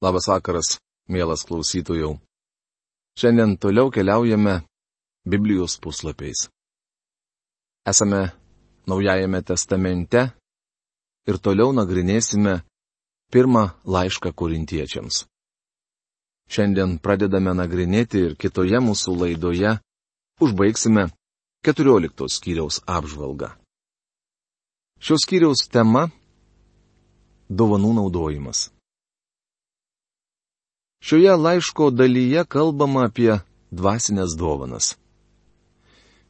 Labas vakaras, mielas klausytojų. Šiandien toliau keliaujame Biblijos puslapiais. Esame Naujajame testamente ir toliau nagrinėsime pirmą laišką korintiečiams. Šiandien pradedame nagrinėti ir kitoje mūsų laidoje užbaigsime 14 skyriaus apžvalgą. Šios skyriaus tema - dovanų naudojimas. Šioje laiško dalyje kalbama apie dvasinės dovanas.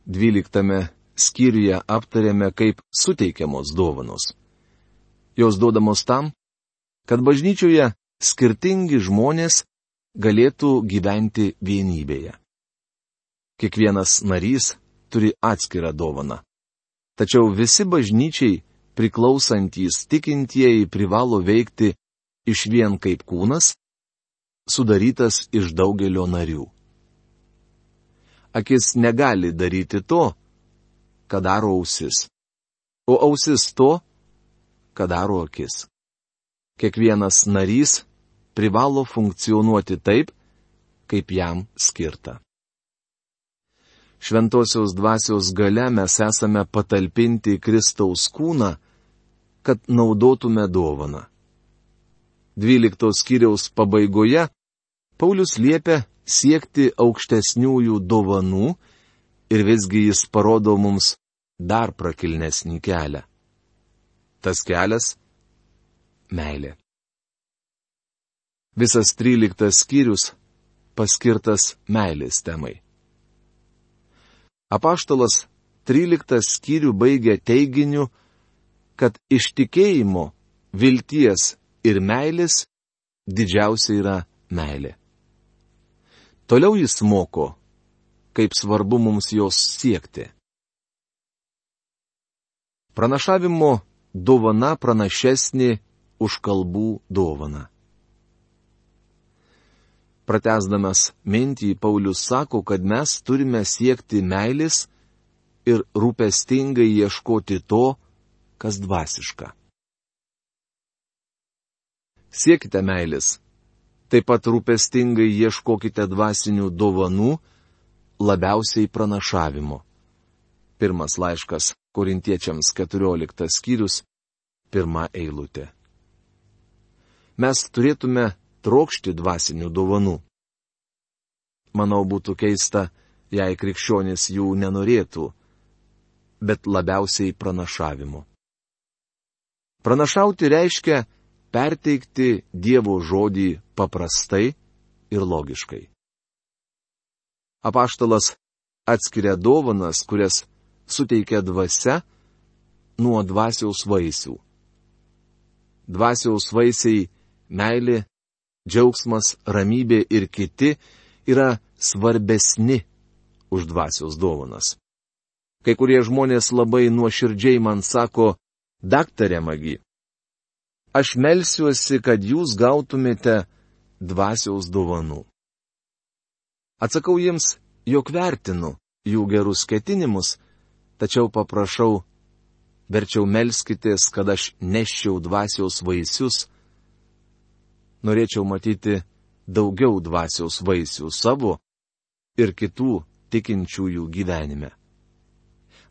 Dvyliktame skyriuje aptarėme, kaip suteikiamos dovanos. Jos duodamos tam, kad bažnyčioje skirtingi žmonės galėtų gyventi vienybėje. Kiekvienas narys turi atskirą dovaną. Tačiau visi bažnyčiai priklausantys tikintieji privalo veikti iš vien kaip kūnas sudarytas iš daugelio narių. Akis negali daryti to, ką daro ausis, o ausis to, ką daro akis. Kiekvienas narys privalo funkcionuoti taip, kaip jam skirta. Šventosios dvasios gale mes esame patalpinti Kristaus kūną, kad naudotume dovaną. 12 skyriaus pabaigoje Paulius liepia siekti aukštesniųjų dovanų ir visgi jis parodo mums dar prakilnesnį kelią. Tas kelias - meilė. Visas tryliktas skyrius paskirtas meilės temai. Apaštalas tryliktą skyrių baigia teiginiu, kad iš tikėjimo, vilties ir meilės didžiausia yra meilė. Toliau jis moko, kaip svarbu mums jos siekti. Pranašavimo dovana pranašesnė už kalbų dovaną. Pratesdamas mintį, Paulius sako, kad mes turime siekti meilės ir rūpestingai ieškoti to, kas dvasiška. Siekite meilės, Taip pat rūpestingai ieškokite dvasinių dovanų, labiausiai pranašavimo. Pirmas laiškas Korintiečiams 14 skyrius, pirma eilutė. Mes turėtume trokšti dvasinių dovanų. Manau, būtų keista, jei krikščionis jų nenorėtų, bet labiausiai pranašavimo. Pranašauti reiškia perteikti Dievo žodį paprastai ir logiškai. Apaštalas atskiria dovanas, kurias suteikia dvasia, nuo dvasiaus vaisių. Dvasiaus vaisiai - meilė, džiaugsmas, ramybė ir kiti - yra svarbesni už dvasiaus dovanas. Kai kurie žmonės labai nuoširdžiai man sako, daktarė magi, Aš melsiuosi, kad jūs gautumėte dvasiaus dovanų. Atsakau jiems, jog vertinu jų gerus ketinimus, tačiau paprašau, verčiau melskitės, kad aš neščiau dvasiaus vaisius. Norėčiau matyti daugiau dvasiaus vaisių savo ir kitų tikinčiųjų gyvenime.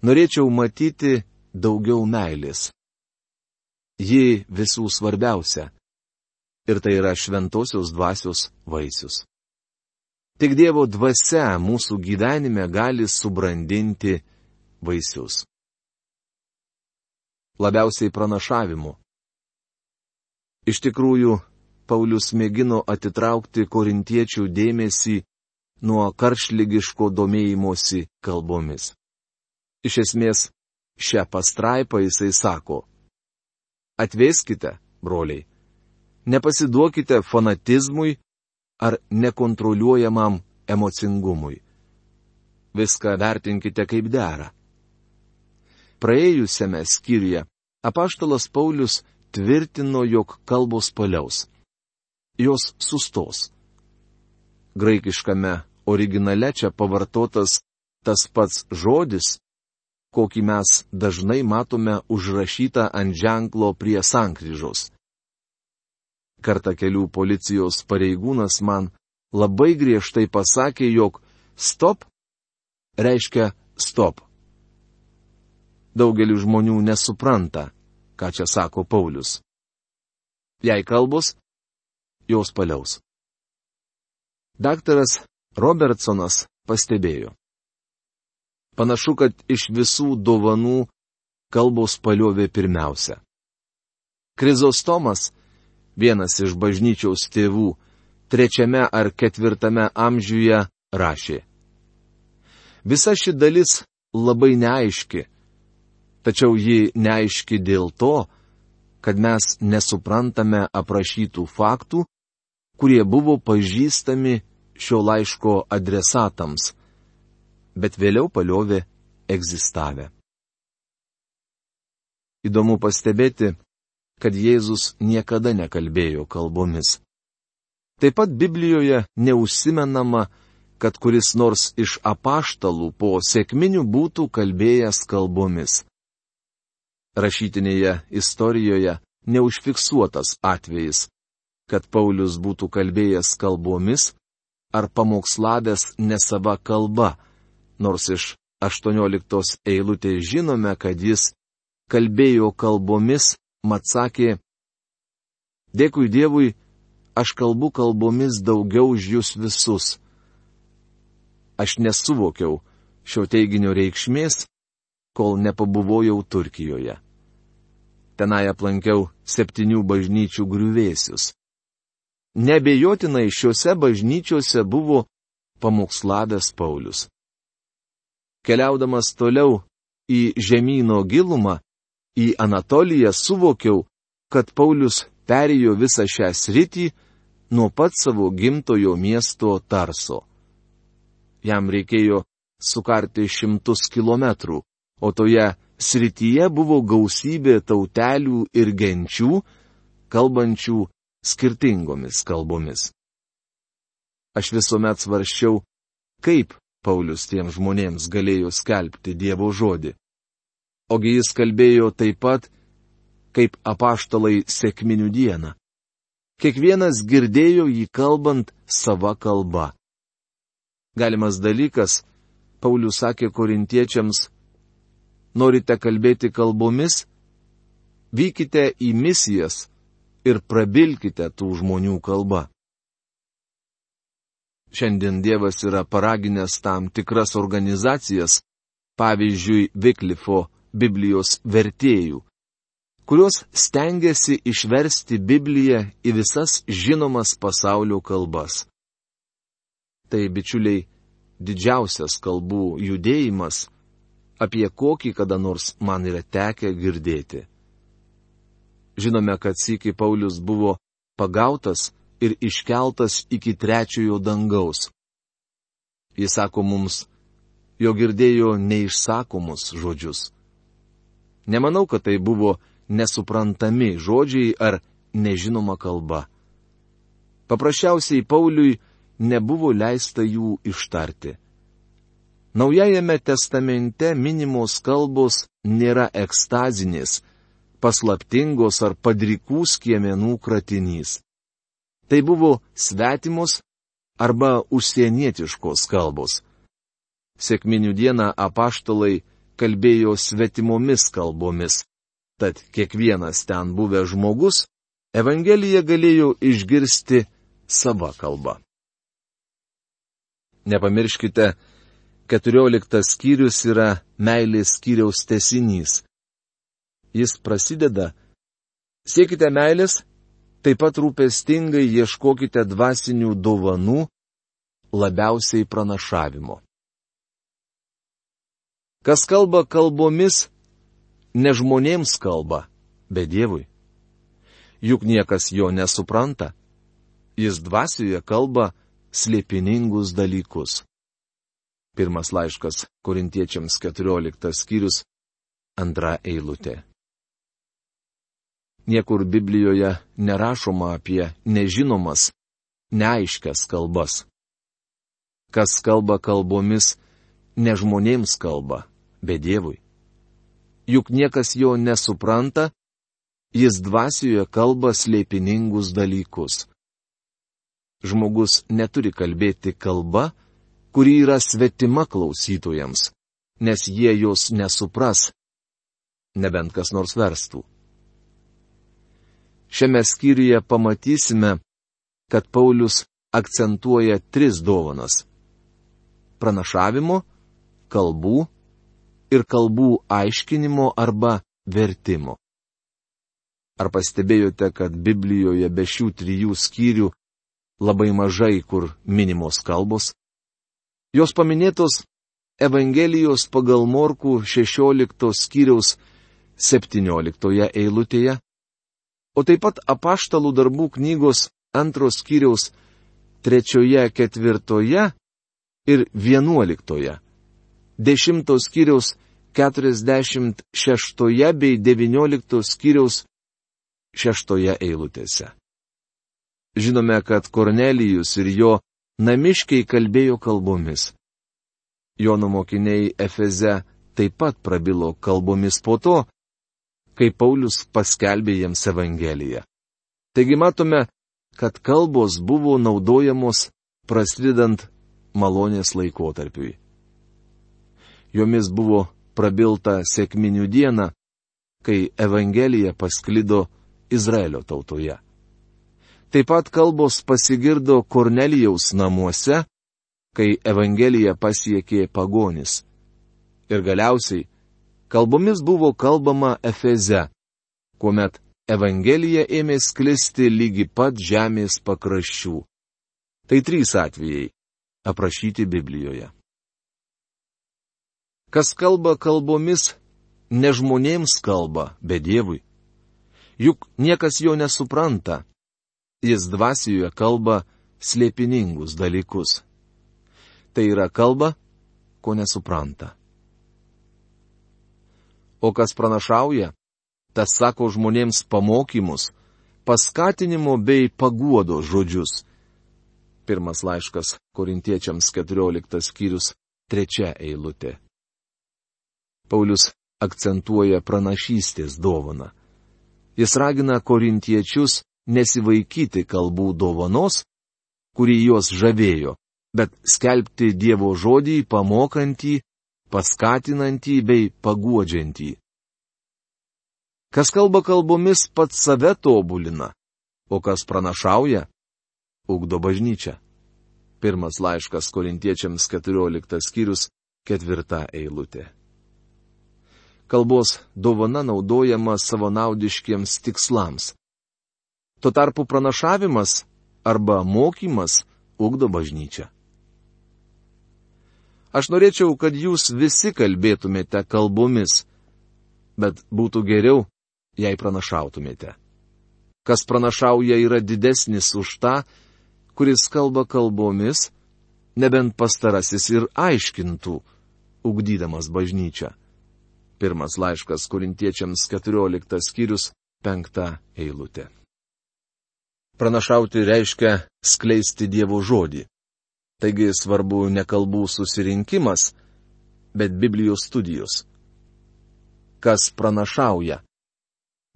Norėčiau matyti daugiau meilės. Ji visų svarbiausia. Ir tai yra šventosios dvasios vaisius. Tik Dievo dvasia mūsų gyvenime gali subrandinti vaisius. Labiausiai pranašavimu. Iš tikrųjų, Paulius mėgino atitraukti korintiečių dėmesį nuo karšlygiško domėjimosi kalbomis. Iš esmės, šią pastraipą jisai sako, Atveskite, broliai. Nepasiduokite fanatizmui ar nekontroliuojamam emocingumui. Viską vertinkite kaip dera. Praėjusiame skyriuje apaštalas Paulius tvirtino, jog kalbos paliaus. Jos sustos. Graikiškame originale čia pavartotas tas pats žodis, kokį mes dažnai matome užrašytą ant ženklo prie sankryžos. Kartą kelių policijos pareigūnas man labai griežtai pasakė, jog stop reiškia stop. Daugelis žmonių nesupranta, ką čia sako Paulius. Jei kalbos, jos paliaus. Daktaras Robertsonas pastebėjo. Panašu, kad iš visų dovanų kalbos paliovė pirmiausia. Krizostomas, vienas iš bažnyčiaus tėvų, trečiame ar ketvirtame amžiuje rašė. Visa ši dalis labai neaiški, tačiau ji neaiški dėl to, kad mes nesuprantame aprašytų faktų, kurie buvo pažįstami šio laiško adresatams, bet vėliau paliovė egzistavę. Įdomu pastebėti, kad Jėzus niekada nekalbėjo kalbomis. Taip pat Biblijoje neužsimenama, kad kuris nors iš apaštalų po sėkminių būtų kalbėjęs kalbomis. Rašytinėje istorijoje neužfiksuotas atvejis, kad Paulius būtų kalbėjęs kalbomis ar pamokslavęs nesava kalba, nors iš 18 eilutės žinome, kad jis kalbėjo kalbomis, mat sakė, Dėkui Dievui, aš kalbu kalbomis daugiau už jūs visus. Aš nesuvokiau šio teiginio reikšmės, kol nepabuvojau Turkijoje. Tenai aplankiau septynių bažnyčių griuvėsius. Nebejotinai šiuose bažnyčiose buvo pamokslavęs Paulius. Keliaudamas toliau į žemynų gilumą, į Anatoliją suvokiau, kad Paulius perėjo visą šią sritį nuo pat savo gimtojo miesto Tarso. Jam reikėjo sukarti šimtus kilometrų, o toje srityje buvo gausybė tautelių ir genčių, kalbančių skirtingomis kalbomis. Aš visuomet svarščiau, kaip Paulius tiem žmonėms galėjo skelbti Dievo žodį. Ogi jis kalbėjo taip pat, kaip apaštalai sėkminių dieną. Kiekvienas girdėjo jį kalbant sava kalba. Galimas dalykas, Paulius sakė korintiečiams, norite kalbėti kalbomis? Vykite į misijas ir prabilkite tų žmonių kalba. Šiandien Dievas yra paraginęs tam tikras organizacijas, pavyzdžiui, Viklifo Biblijos vertėjų, kurios stengiasi išversti Bibliją į visas žinomas pasaulio kalbas. Tai, bičiuliai, didžiausias kalbų judėjimas, apie kokį kada nors man yra tekę girdėti. Žinome, kad sėki Paulius buvo pagautas ir iškeltas iki trečiojo dangaus. Jis sako mums, jo girdėjo neišsakomus žodžius. Nemanau, kad tai buvo nesuprantami žodžiai ar nežinoma kalba. Paprasčiausiai Pauliui nebuvo leista jų ištarti. Naujajame testamente minimos kalbos nėra ekstazinės, paslaptingos ar padrikų skiemenų kratinys. Tai buvo svetimos arba užsienietiškos kalbos. Sėkminių dieną apaštalai kalbėjo svetimomis kalbomis, tad kiekvienas ten buvęs žmogus Evangeliją galėjo išgirsti savo kalbą. Nepamirškite, 14 skyrius yra meilės skyriaus tesinys jis prasideda. Siekite meilės, taip pat rūpestingai ieškokite dvasinių dovanų, labiausiai pranašavimo. Kas kalba kalbomis, ne žmonėms kalba, bet Dievui. Juk niekas jo nesupranta. Jis dvasioje kalba slėpiningus dalykus. Pirmas laiškas Korintiečiams 14 skyrius, antra eilutė. Niekur Biblijoje nerašoma apie nežinomas, neaiškias kalbas. Kas kalba kalbomis, ne žmonėms kalba, bet Dievui. Juk niekas jo nesupranta, jis dvasioje kalba slėpiningus dalykus. Žmogus neturi kalbėti kalba, kuri yra svetima klausytojams, nes jie jos nesupras, nebent kas nors verstų. Šiame skyriuje pamatysime, kad Paulius akcentuoja tris dovanas - pranašavimo, kalbų ir kalbų aiškinimo arba vertimo. Ar pastebėjote, kad Biblijoje be šių trijų skyrių labai mažai kur minimos kalbos? Jos paminėtos Evangelijos pagal Morkų 16 skyriaus 17 eilutėje, o taip pat apaštalų darbų knygos antros skyriaus trečioje, ketvirtoje ir vienuoliktoje, dešimtos skyriaus 46 bei 19 skyriaus 6 eilutėse. Žinome, kad Kornelijus ir jo namiškiai kalbėjo kalbomis. Jono mokiniai Efeze taip pat prabilo kalbomis po to, kai Paulius paskelbė jiems Evangeliją. Taigi matome, kad kalbos buvo naudojamos prasidedant malonės laikotarpiui. Jomis buvo prabilta sėkminių dieną, kai Evangelija pasklido Izraelio tautoje. Taip pat kalbos pasigirdo Kornelijaus namuose, kai Evangelija pasiekė pagonis. Ir galiausiai, kalbomis buvo kalbama Efeze, kuomet Evangelija ėmė sklisti lygi pat žemės pakraščių. Tai trys atvejai aprašyti Biblijoje. Kas kalba kalbomis, ne žmonėms kalba, bet Dievui. Juk niekas jo nesupranta. Jis dvasioje kalba slėpiningus dalykus. Tai yra kalba, ko nesupranta. O kas pranašauja, tas sako žmonėms pamokymus, paskatinimo bei paguodo žodžius. Pirmas laiškas korintiečiams 14 skyrius, trečia eilutė. Paulius akcentuoja pranašystės dovaną. Jis ragina korintiečius nesivaikyti kalbų dovanos, kuri juos žavėjo, bet skelbti Dievo žodį pamokantį, paskatinantį bei paguodžiantį. Kas kalba kalbomis pats save tobulina, o kas pranašauja, ugdo bažnyčią. Pirmas laiškas korintiečiams 14 skyrius, ketvirta eilutė kalbos dovana naudojama savanaudiškiems tikslams. Tuo tarpu pranašavimas arba mokymas ugdo bažnyčią. Aš norėčiau, kad jūs visi kalbėtumėte kalbomis, bet būtų geriau, jei pranašautumėte. Kas pranašauja yra didesnis už tą, kuris kalba kalbomis, nebent pastarasis ir aiškintų, ugdydamas bažnyčią. Pirmas laiškas korintiečiams 14 skyrius 5 eilutė. Pranašauti reiškia skleisti Dievo žodį. Taigi svarbu ne kalbų susirinkimas, bet Biblijos studijos. Kas pranašauja?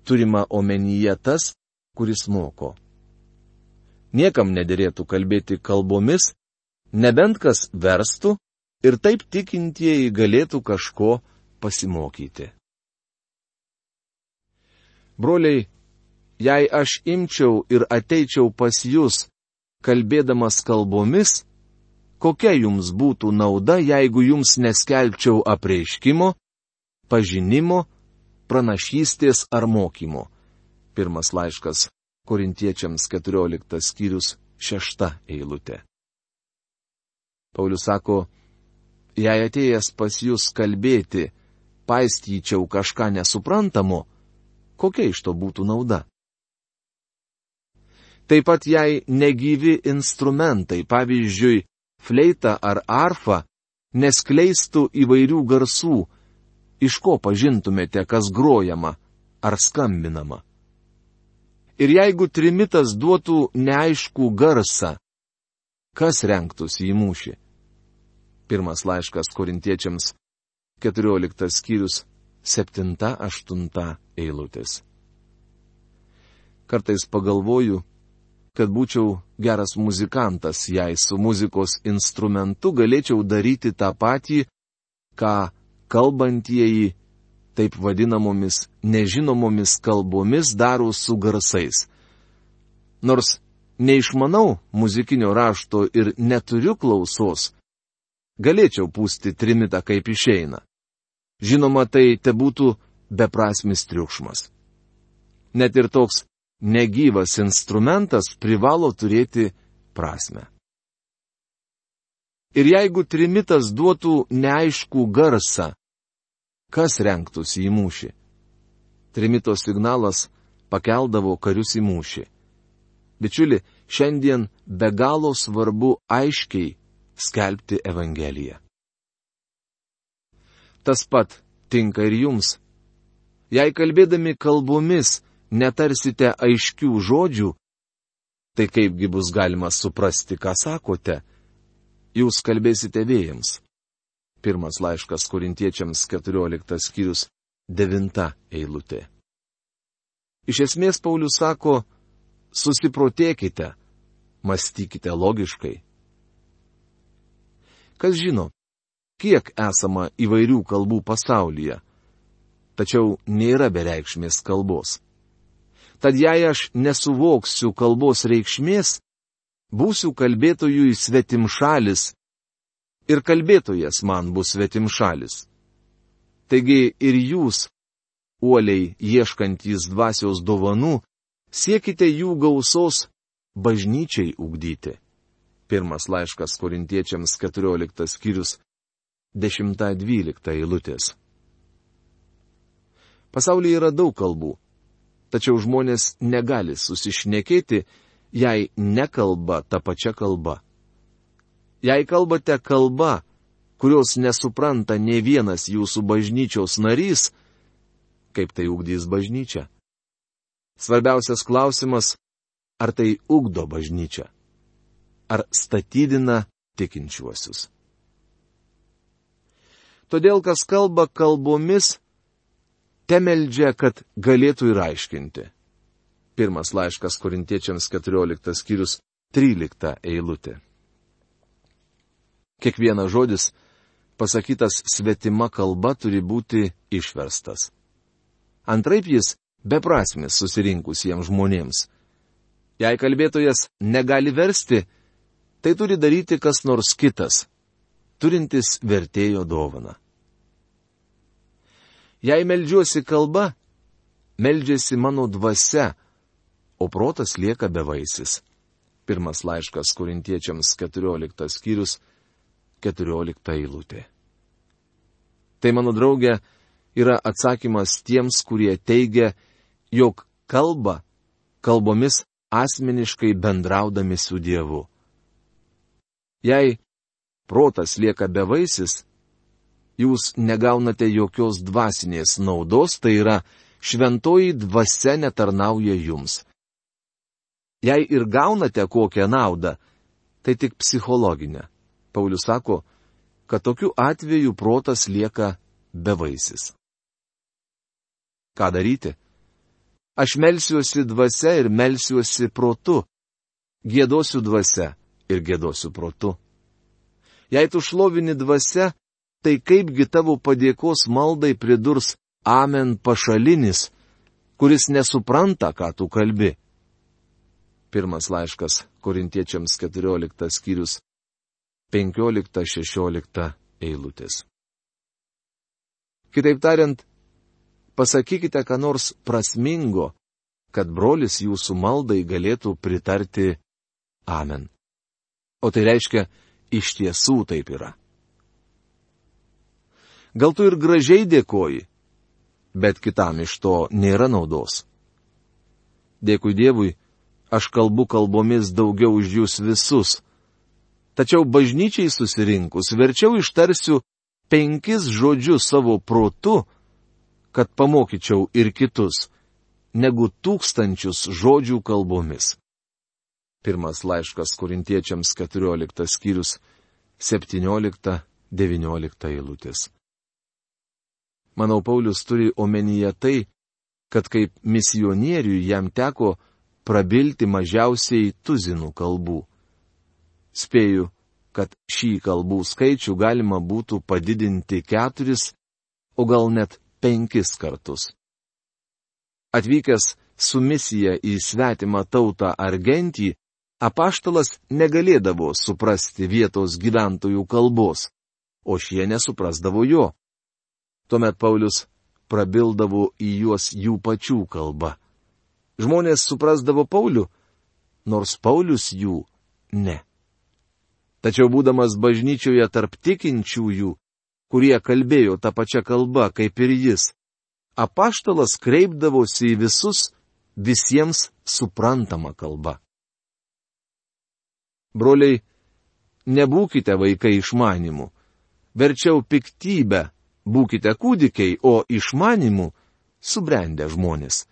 Turima omenyje tas, kuris moko. Niekam nederėtų kalbėti kalbomis, nebent kas verstų ir taip tikintieji galėtų kažko pasimokyti. Broliai, jei aš imčiau ir ateičiau pas jūs, kalbėdamas kalbomis, kokia jums būtų nauda, jeigu jums neskelbčiau apreiškimo, pažinimo, pranašystės ar mokymo. Pirmas laiškas Korintiečiams 14 skyrius 6 eilutė. Paulius sako, jei atėjęs pas jūs kalbėti, paistyčiau kažką nesuprantamo, kokia iš to būtų nauda? Taip pat jei negyvi instrumentai, pavyzdžiui, fleita ar arfa, neskleistų įvairių garsų, iš ko pažintumėte, kas grojama ar skambinama. Ir jeigu trimitas duotų neaiškų garsą, kas renktųsi į mūšį? Pirmas laiškas korintiečiams 14 skyrius 7-8 eilutės. Kartais pagalvoju, kad būčiau geras muzikantas, jei su muzikos instrumentu galėčiau daryti tą patį, ką kalbantieji taip vadinamomis nežinomomis kalbomis daro su garsais. Nors neišmanau muzikinio rašto ir neturiu klausos, galėčiau pūsti trimitą kaip išeina. Žinoma, tai te būtų beprasmis triukšmas. Net ir toks negyvas instrumentas privalo turėti prasme. Ir jeigu trimitas duotų neaiškų garsą, kas renktųsi į mūšį? Trimito signalas pakeldavo karius į mūšį. Bičiuli, šiandien be galo svarbu aiškiai skelbti Evangeliją. Tas pat tinka ir jums. Jei kalbėdami kalbomis netarsite aiškių žodžių, tai kaipgi bus galima suprasti, ką sakote, jūs kalbėsite vėjams. Pirmas laiškas korintiečiams 14 skyrius 9 eilutė. Iš esmės Paulius sako, susiprotėkite, mąstykite logiškai. Kas žino, kiek esama įvairių kalbų pasaulyje, tačiau nėra bereikšmės kalbos. Tad jei aš nesuvoksiu kalbos reikšmės, būsiu kalbėtojui svetim šalis ir kalbėtojas man bus svetim šalis. Taigi ir jūs, uoliai ieškantys dvasios dovanų, siekite jų gausos bažnyčiai ugdyti. Pirmas laiškas korintiečiams 14 skyrius 10-12 eilutės. Pasaulyje yra daug kalbų tačiau žmonės negali susišnekėti, jei nekalba tą pačią kalbą. Jei kalbate kalba, kurios nesupranta ne vienas jūsų bažnyčios narys, kaip tai ugdys bažnyčia? Svarbiausias klausimas, ar tai ugdo bažnyčia? Ar statydina tikinčiuosius? Todėl, kas kalba kalbomis, temeldžia, kad galėtų ir aiškinti. Pirmas laiškas korintiečiams 14 skyrius 13 eilutė. Kiekvienas žodis, pasakytas svetima kalba, turi būti išverstas. Antraip jis beprasmis susirinkusiems žmonėms. Jei kalbėtojas negali versti, tai turi daryti kas nors kitas, turintis vertėjo dovaną. Jei melžiuosi kalba, melžiasi mano dvasia, o protas lieka bevaisis. Pirmas laiškas korintiečiams 14 skyrius 14 eilutė. Tai mano draugė yra atsakymas tiems, kurie teigia, jog kalba kalbomis asmeniškai bendraudami su Dievu. Jei protas lieka bevaisis, jūs negaunate jokios dvasinės naudos, tai yra šventoji dvasia netarnauja jums. Jei ir gaunate kokią naudą, tai tik psichologinę. Paulius sako, kad tokiu atveju protas lieka bevaisis. Ką daryti? Aš melsiuosi dvasia ir melsiuosi protu. Gėdosiu dvasia ir gėdosiu protu. Jei tu šlovini dvasia, tai kaipgi tavo padėkos maldai pridurs Amen pašalinis, kuris nesupranta, ką tu kalbi. Pirmas laiškas Korintiečiams 14 skyrius 15-16 eilutės. Kitaip tariant, pasakykite ką nors prasmingo, kad brolis jūsų maldai galėtų pritarti Amen. O tai reiškia, iš tiesų taip yra. Gal tu ir gražiai dėkoji, bet kitam iš to nėra naudos. Dėkui Dievui, aš kalbu kalbomis daugiau už jūs visus. Tačiau bažnyčiai susirinkus verčiau ištarsiu penkis žodžius savo protu, kad pamokyčiau ir kitus, negu tūkstančius žodžių kalbomis. Pirmas laiškas korintiečiams 14 skyrius 17-19 eilutės. Manau, Paulius turi omenyje tai, kad kaip misionieriui jam teko prabilti mažiausiai tuzinų kalbų. Spėju, kad šį kalbų skaičių galima būtų padidinti keturis, o gal net penkis kartus. Atvykęs su misija į svetimą tautą ar gentį, apaštalas negalėdavo suprasti vietos gyventojų kalbos, o šie nesuprasdavo jo. Tuomet Paulius prabildavo į juos jų pačių kalbą. Žmonės suprasdavo Paulių, nors Paulius jų ne. Tačiau būdamas bažnyčioje tarp tikinčiųjų, kurie kalbėjo tą pačią kalbą kaip ir jis, apaštalas kreipdavosi į visus visiems suprantamą kalbą. Broliai, nebūkite vaikai išmanimu, verčiau piktybę būkite kūdikiai, o išmanimu subrendę žmonės.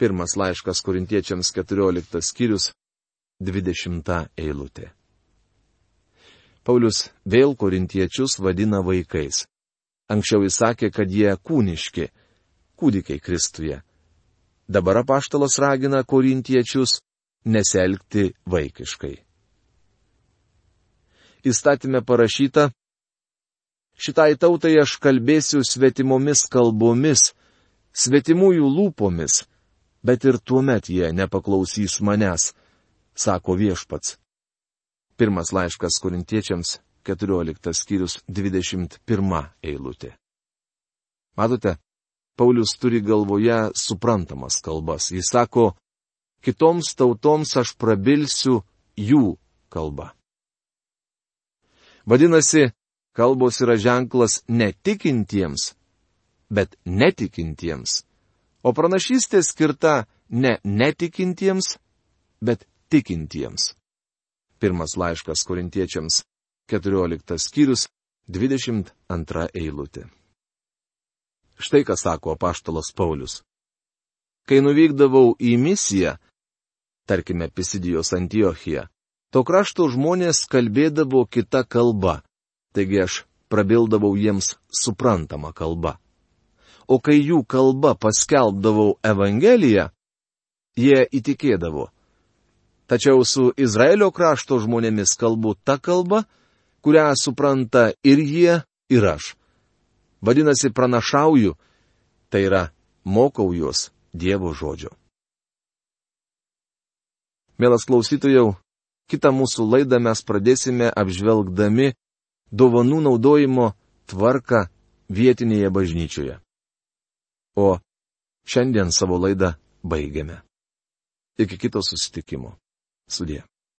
Pirmas laiškas korintiečiams 14 skyrius 20 eilutė. Paulius vėl korintiečius vadina vaikais. Anksčiau jis sakė, kad jie kūniški, kūdikiai Kristuje. Dabar apaštalas ragina korintiečius neselgti vaikiškai. Įstatymė parašyta, šitai tautai aš kalbėsiu svetimomis kalbomis, svetimųjų lūpomis, bet ir tuomet jie nepaklausys manęs, sako viešpats. Pirmas laiškas korintiečiams, 14 skyrius 21 eilutė. Matote, Paulius turi galvoje suprantamas kalbas. Jis sako, kitoms tautoms aš prabilsiu jų kalbą. Vadinasi, kalbos yra ženklas ne tikintiems, bet netikintiems. O pranašystė skirta ne netikintiems, bet tikintiems. Pirmas laiškas korintiečiams, 14 skyrius, 22 eilutė. Štai ką sako apaštalas Paulius. Kai nuvykdavau į misiją, tarkime, Pisidijos Antiochiją, to krašto žmonės kalbėdavo kita kalba, taigi aš prabildavau jiems suprantamą kalbą. O kai jų kalba paskelbdavau Evangeliją, jie įtikėdavo. Tačiau su Izraelio krašto žmonėmis kalbu tą kalbą, kurią supranta ir jie, ir aš. Vadinasi, pranašauju, tai yra mokau juos Dievo žodžio. Mielas klausytojau, kitą mūsų laidą mes pradėsime apžvelgdami dovanų naudojimo tvarką vietinėje bažnyčioje. O šiandien savo laidą baigiame. Iki kito susitikimo. Sudė.